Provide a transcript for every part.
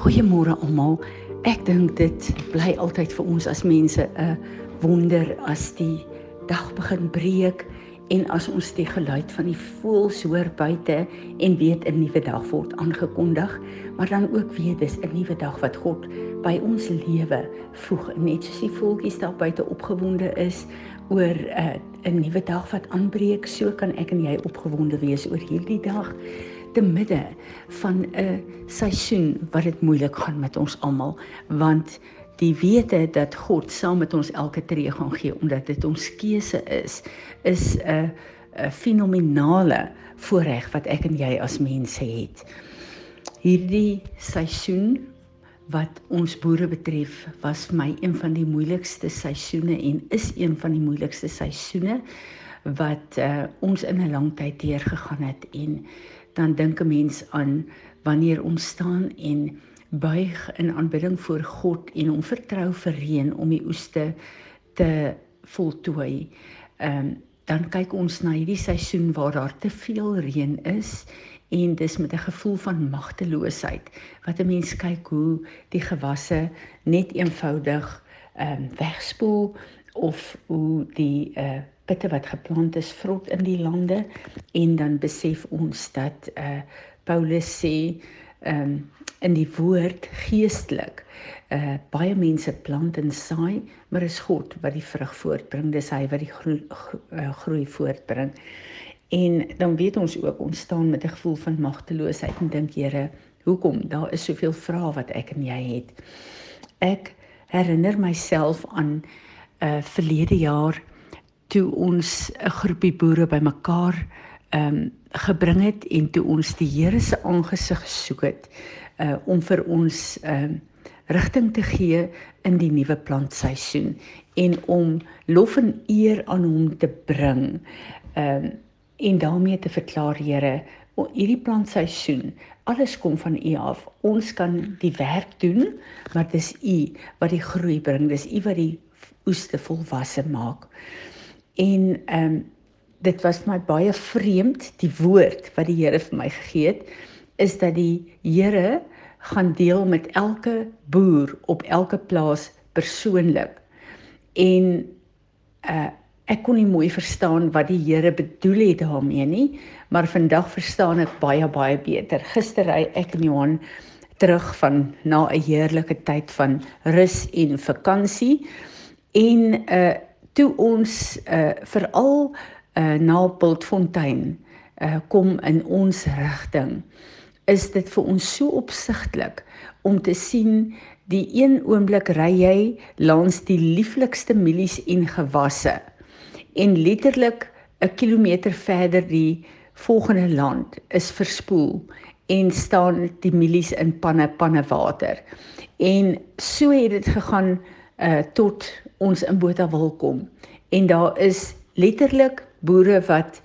Goeiemôre almal. Ek dink dit bly altyd vir ons as mense 'n wonder as die dag begin breek en as ons die geluid van die voëls hoor buite en weet 'n nuwe dag word aangekondig, maar dan ook weet dis 'n nuwe dag wat God by ons lewe voeg. Net soos die voeltjies daar buite opgewonde is oor 'n uh, 'n nuwe dag wat aanbreek, so kan ek en jy opgewonde wees oor hierdie dag te midde van 'n seisoen wat dit moeilik gaan met ons almal want die wete dat God saam met ons elke tree gaan gee omdat dit ons keuse is is 'n 'n fenominale voorreg wat ek en jy as mense het. Hierdie seisoen wat ons boere betref was vir my een van die moeilikste seisoene en is een van die moeilikste seisoene wat uh, ons in 'n lang tyd deurgegaan het en dan dink 'n mens aan wanneer ons staan en buig in aanbidding voor God en hom vertrou vir reën om die oeste te voltooi. Ehm um, dan kyk ons na hierdie seisoen waar daar te veel reën is en dis met 'n gevoel van magteloosheid wat 'n mens kyk hoe die gewasse net eenvoudig ehm um, wegspoel of hoe die uh pitte wat geplant is vrot in die lande en dan besef ons dat uh Paulus sê um in die woord geestelik uh baie mense plant en saai maar is God wat die vrug voortbring dis hy wat die groei, groei voortbring. En dan weet ons ook ons staan met 'n gevoel van magteloosheid en dink Here hoekom? Daar is soveel vrae wat ek en jy het. Ek herinner myself aan uh verlede jaar toe ons 'n groepie boere bymekaar ehm um, gebring het en toe ons die Here se aangesig gesoek het uh om vir ons ehm um, rigting te gee in die nuwe plantseisoen en om lof en eer aan hom te bring. Ehm um, en daarmee te verklaar Here, hierdie plantseisoen, alles kom van U af. Ons kan die werk doen, maar dis U wat die groei bring. Dis U wat die oeste volwasse maak. En ehm um, dit was my baie vreemd die woord wat die Here vir my gegee het is dat die Here gaan deel met elke boer op elke plaas persoonlik. En uh ek kon nie mooi verstaan wat die Here bedoel het daarmee nie, maar vandag verstaan ek baie baie beter. Gister ry ek in Johan terug van na 'n heerlike tyd van rus en vakansie en uh toe ons uh veral uh na Bultfontein uh kom in ons rigting is dit vir ons so opsigtelik om te sien die een oomblik ry jy langs die lieflikste mielies en gewasse en letterlik 'n kilometer verder die volgende land is verspoel en staan die mielies in panne panne water. En so het dit gegaan uh tot ons in Botawil kom. En daar is letterlik boere wat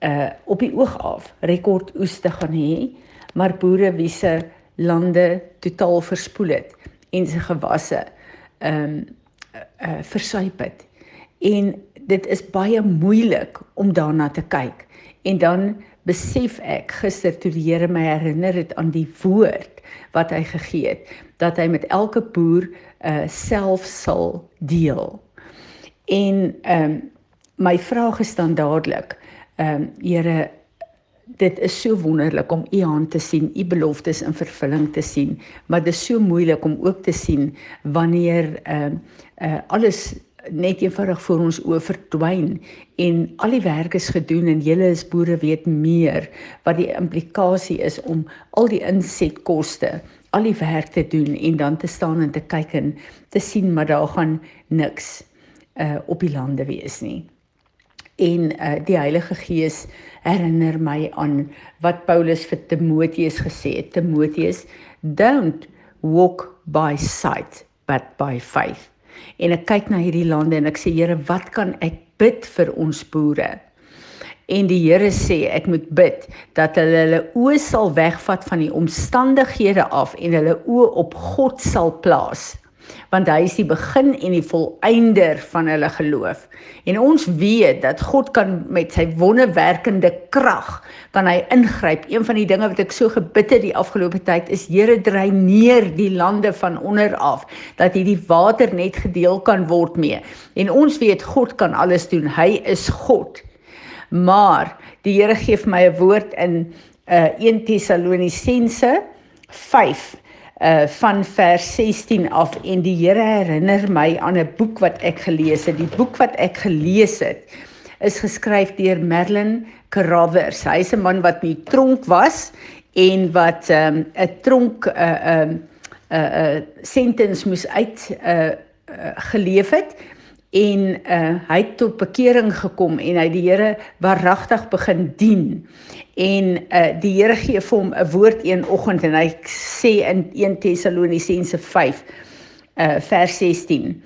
uh op die oog af rekord oes te gaan hê, maar boere wie se lande totaal verspoel het en se gewasse ehm um, uh versuip het. En dit is baie moeilik om daarna te kyk. En dan besef ek gister toe die Here my herinner het aan die woord wat hy gegee het dat hy met elke boer uh self sal deel. En ehm um, my vraag is dan dadelik, ehm um, Here dit is so wonderlik om u hand te sien, u beloftes in vervulling te sien, maar dit is so moeilik om ook te sien wanneer ehm uh, uh alles net eenvoudig voor ons oë verdwyn en al die werk is gedoen en julle as boere weet meer wat die implikasie is om al die insetkoste al die werk te doen en dan te staan en te kyk en te sien maar daar gaan niks uh op die lande wees nie. En uh die Heilige Gees herinner my aan wat Paulus vir Timoteus gesê het. Timoteus, don't walk by sight but by faith. En ek kyk na hierdie lande en ek sê Here, wat kan ek bid vir ons boere? En die Here sê ek moet bid dat hulle hulle oë sal wegvat van die omstandighede af en hulle oë op God sal plaas. Want hy is die begin en die volëinder van hulle geloof. En ons weet dat God kan met sy wonderwerkende krag kan hy ingryp. Een van die dinge wat ek so gebid het die afgelope tyd is Here dreineer die lande van onder af dat hierdie water net gedeel kan word mee. En ons weet God kan alles doen. Hy is God. Maar die Here gee vir my 'n woord in uh 1 Tessalonisense 5 uh van vers 16 af en die Here herinner my aan 'n boek wat ek gelees het. Die boek wat ek gelees het is geskryf deur Merlin Carovers. Hy's 'n man wat in die tronk was en wat 'n um, tronk 'n uh, 'n um, 'n uh, 'n uh, sentence moes uit uh, uh, geleef het en uh, hy het tot bekering gekom en hy die Here waaragtig begin dien. En uh, die Here gee vir hom 'n woord een oggend en hy sê in 1 Tessalonisense 5 uh, vers 16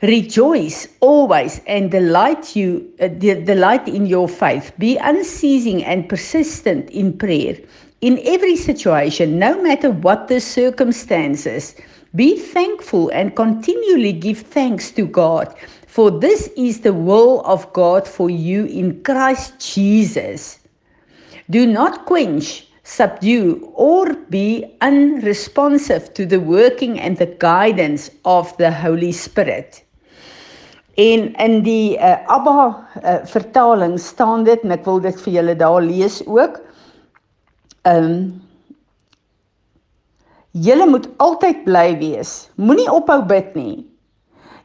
Rejoice always and delight you uh, delight in your faith be unceasing and persistent in prayer in every situation no matter what the circumstances Be thankful and continually give thanks to God, for this is the will of God for you in Christ Jesus. Do not quench, subdue, or be unresponsive to the working and the guidance of the Holy Spirit. En in die uh, Abba uh, vertaling staan dit en ek wil dit vir julle daar lees ook. Ehm um, Julle moet altyd bly wees. Moenie ophou bid nie.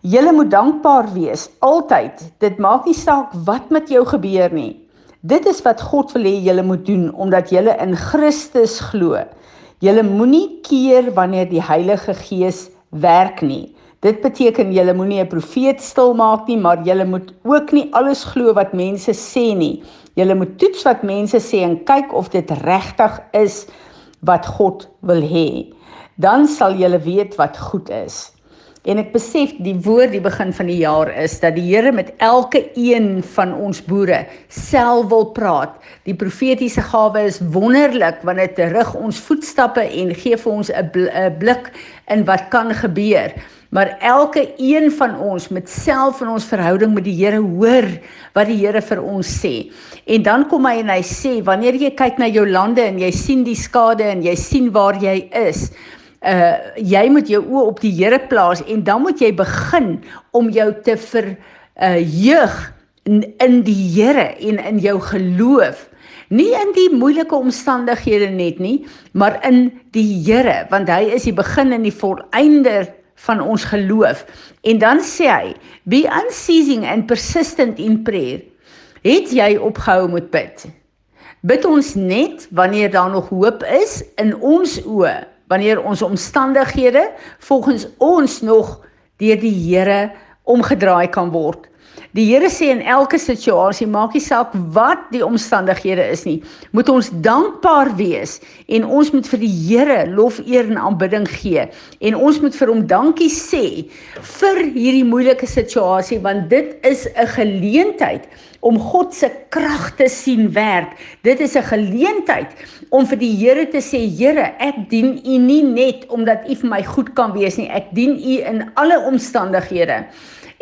Julle moet dankbaar wees altyd. Dit maak nie saak wat met jou gebeur nie. Dit is wat God wil hê julle moet doen omdat julle in Christus glo. Julle moenie keer wanneer die Heilige Gees werk nie. Dit beteken julle moenie 'n profeet stil maak nie, maar julle moet ook nie alles glo wat mense sê nie. Julle moet toets wat mense sê en kyk of dit regtig is wat God wil hê dan sal jy weet wat goed is. En ek besef die woord die begin van die jaar is dat die Here met elke een van ons boere self wil praat. Die profetiese gawe is wonderlik want dit rig ons voetstappe en gee vir ons 'n bl blik in wat kan gebeur. Maar elke een van ons met self in ons verhouding met die Here hoor wat die Here vir ons sê. En dan kom hy en hy sê wanneer jy kyk na jou lande en jy sien die skade en jy sien waar jy is, uh jy moet jou oë op die Here plaas en dan moet jy begin om jou te ver uh jeug in, in die Here en in jou geloof. Nie in die moeilike omstandighede net nie maar in die Here want hy is die begin en die volëinder van ons geloof. En dan sê hy be unceasing and persistent in prayer. Het jy opgehou met bid? Bid ons net wanneer daar nog hoop is in ons oë wanneer ons omstandighede volgens ons nog deur die Here omgedraai kan word. Die Here sê in elke situasie, maak nie saak wat die omstandighede is nie, moet ons dankbaar wees en ons moet vir die Here lof, eer en aanbidding gee en ons moet vir hom dankie sê vir hierdie moeilike situasie want dit is 'n geleentheid om God se krag te sien werk. Dit is 'n geleentheid om vir die Here te sê, Here, ek dien U nie net omdat U vir my goed kan wees nie, ek dien U in alle omstandighede.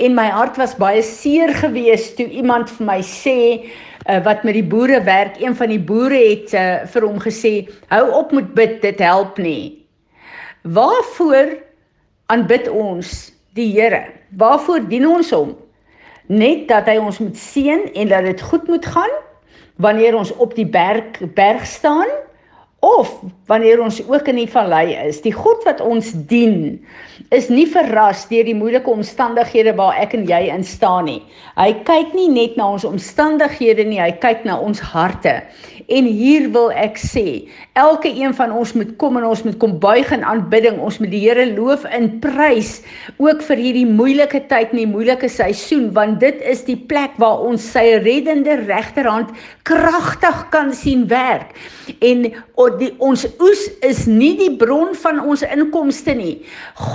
En my hart was baie seer geweest toe iemand vir my sê uh, wat met die boere werk, een van die boere het uh, vir hom gesê, hou op met bid, dit help nie. Waarvoor aanbid ons die Here? Waarvoor dien ons hom? net dat hy ons moet seën en dat dit goed moet gaan wanneer ons op die berg berg staan of wanneer ons ook in die vallei is. Die God wat ons dien is nie verras deur die moeilike omstandighede waar ek en jy in staan nie. Hy kyk nie net na ons omstandighede nie, hy kyk na ons harte. En hier wil ek sê, elke een van ons moet kom en ons moet kom buig in aanbidding. Ons moet die Here loof en prys ook vir hierdie moeilike tyd en die moeilike seisoen want dit is die plek waar ons sy reddende regterhand kragtig kan sien werk. En die ons oes is nie die bron van ons inkomste nie.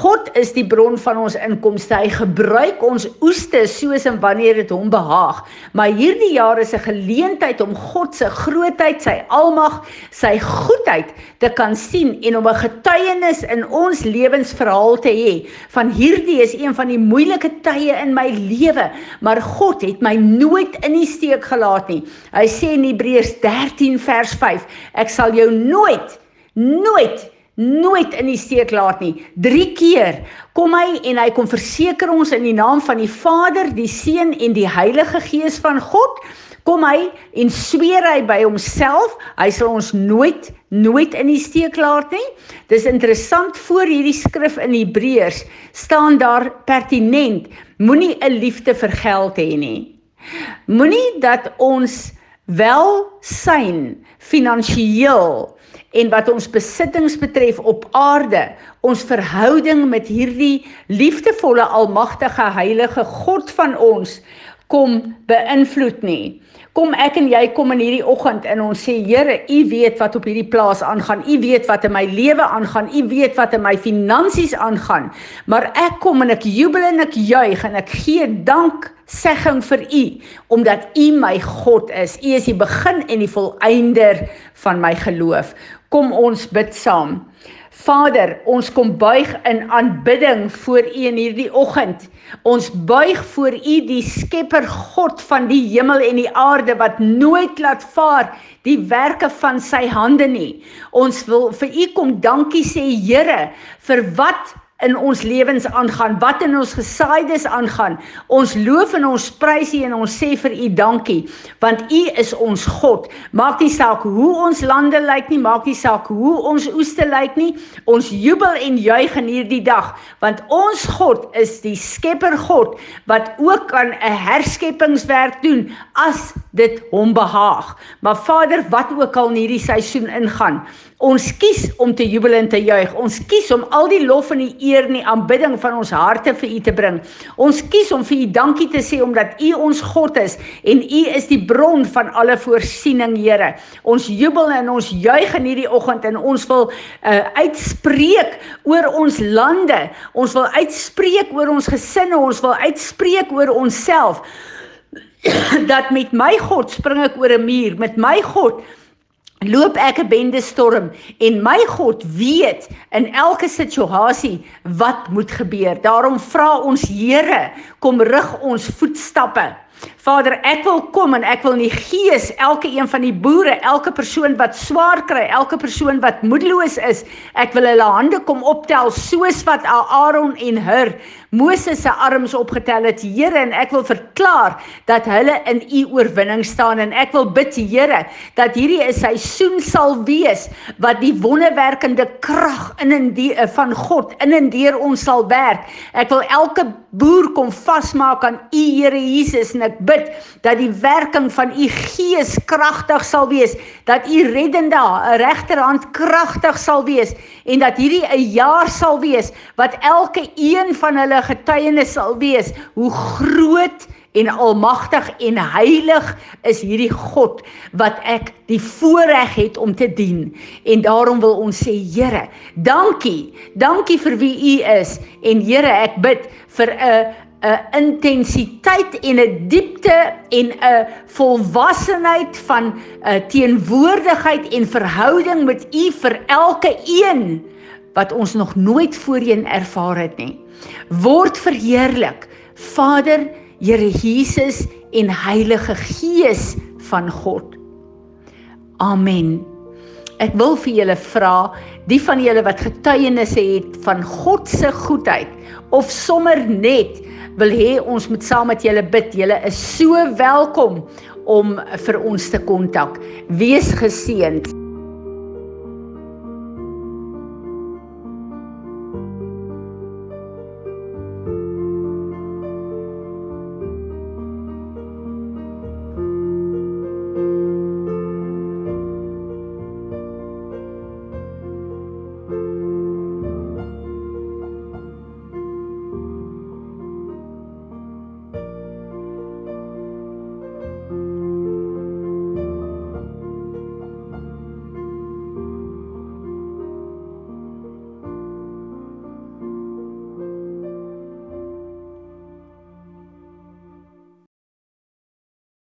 God is die bron van ons inkomste. Hy gebruik ons oeste soos en wanneer dit hom behaag. Maar hierdie jaar is 'n geleentheid om God se grootheid, sy almag, sy goedheid te kan sien en om 'n getuienis in ons lewensverhaal te hê. Van hierdie is een van die moeilike tye in my lewe, maar God het my nooit in die steek gelaat nie. Hy sê in Hebreërs 13 vers 5: Ek sal jou nooit nooit nooit in die steek laat nie. 3 keer kom hy en hy kom verseker ons in die naam van die Vader, die Seun en die Heilige Gees van God. Kom hy en sweer hy by homself, hy sal ons nooit nooit in die steek laat nie. Dis interessant voor hierdie skrif in Hebreërs staan daar pertinent, moenie 'n liefde vir geld hê nie. Moenie dat ons welsyn finansiëel en wat ons besittings betref op aarde, ons verhouding met hierdie liefdevolle almagtige heilige God van ons kom beïnvloed nie. Kom ek en jy kom in hierdie oggend en ons sê Here, U weet wat op hierdie plaas aangaan. U weet wat in my lewe aangaan. U weet wat in my finansies aangaan. Maar ek kom en ek jubel en ek juig en ek gee dank segging vir U omdat U my God is. U is die begin en die volëinder van my geloof. Kom ons bid saam. Vader, ons kom buig in aanbidding voor U in hierdie oggend. Ons buig voor U die Skepper God van die hemel en die aarde wat nooit laat vaar die werke van sy hande nie. Ons wil vir U kom dankie sê Here vir wat in ons lewens aangaan, wat in ons gesaaides aangaan. Ons loof en ons prys U en ons sê vir U dankie, want U is ons God. Maak nie saak hoe ons lande lyk nie, maak nie saak hoe ons oeste lyk nie. Ons jubel en juig in hierdie dag, want ons God is die Skepper God wat ook aan 'n herskepingswerk doen as dit hom behaag. Maar Vader, wat ook al in hierdie seisoen ingaan, Ons kies om te jubel en te juig. Ons kies om al die lof en die eer en die aanbidding van ons harte vir U te bring. Ons kies om vir U dankie te sê omdat U ons God is en U is die bron van alle voorsiening, Here. Ons jubel en ons juig in hierdie oggend en ons wil uh, uitspreek oor ons lande. Ons wil uitspreek oor ons gesinne, ons wil uitspreek oor onsself dat met my God spring ek oor 'n muur, met my God loop ek 'n bende storm en my God weet in elke situasie wat moet gebeur. Daarom vra ons Here, kom rig ons voetstappe. Vader, ek wil kom en ek wil in die gees elke een van die boere, elke persoon wat swaar kry, elke persoon wat moedeloos is, ek wil hulle hande kom optel soos wat Aaron en Hur Moses se arms opgetel het, Here, en ek wil verklaar dat hulle in u oorwinning staan en ek wil bid, Here, dat hierdie 'n seisoen sal wees wat die wonderwerkende krag in en die eh, van God in en deur ons sal werk. Ek wil elke boer kom vasmaak aan u Here Jesus en ek bid dat die werking van u gees kragtig sal wees, dat u reddende regterhand kragtig sal wees en dat hierdie 'n jaar sal wees wat elke een van hulle getuienis sal wees hoe groot en almagtig en heilig is hierdie God wat ek die voorreg het om te dien. En daarom wil ons sê Here, dankie. Dankie vir wie U is en Here, ek bid vir 'n 'n intensiteit en 'n diepte en 'n volwassenheid van 'n teenwoordigheid en verhouding met U vir elke een wat ons nog nooit voorheen ervaar het nie. Word verheerlik, Vader, Here Jesus en Heilige Gees van God. Amen. Ek wil vir julle vra, die van julle wat getuienisse het van God se goedheid of sommer net wil hê ons moet saam met julle bid. Julle is so welkom om vir ons te kontak. Wees geseënd.